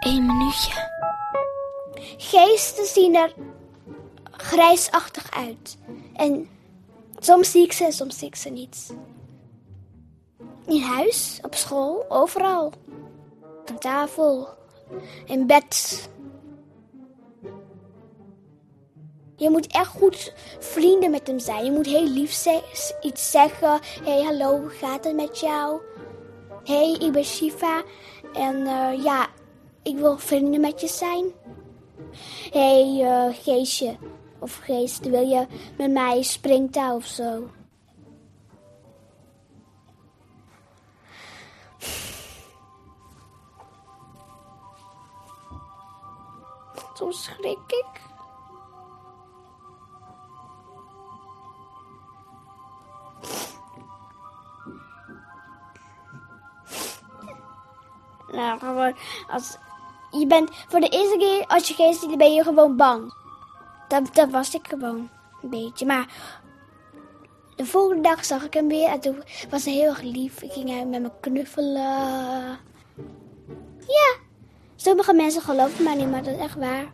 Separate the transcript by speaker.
Speaker 1: Één minuutje.
Speaker 2: Geesten zien er grijsachtig uit. En soms zie ik ze en soms zie ik ze niet. In huis, op school, overal. De tafel, in bed. Je moet echt goed vrienden met hem zijn. Je moet heel lief iets zeggen. hey, hallo, hoe gaat het met jou? Hey, ik ben Shiva. En eh, ja, ik wil vrienden met je zijn. hey, eh, Geesje. Of Geest, wil je met mij springtouw of zo? Soms schrik ik. Nou, gewoon als je bent voor de eerste keer als je geest ziet, ben je gewoon bang. Dat, dat was ik gewoon een beetje. Maar de volgende dag zag ik hem weer en toen was hij heel erg lief. Ik ging hij met me knuffelen. Ja, sommige mensen geloven mij niet, maar dat is echt waar.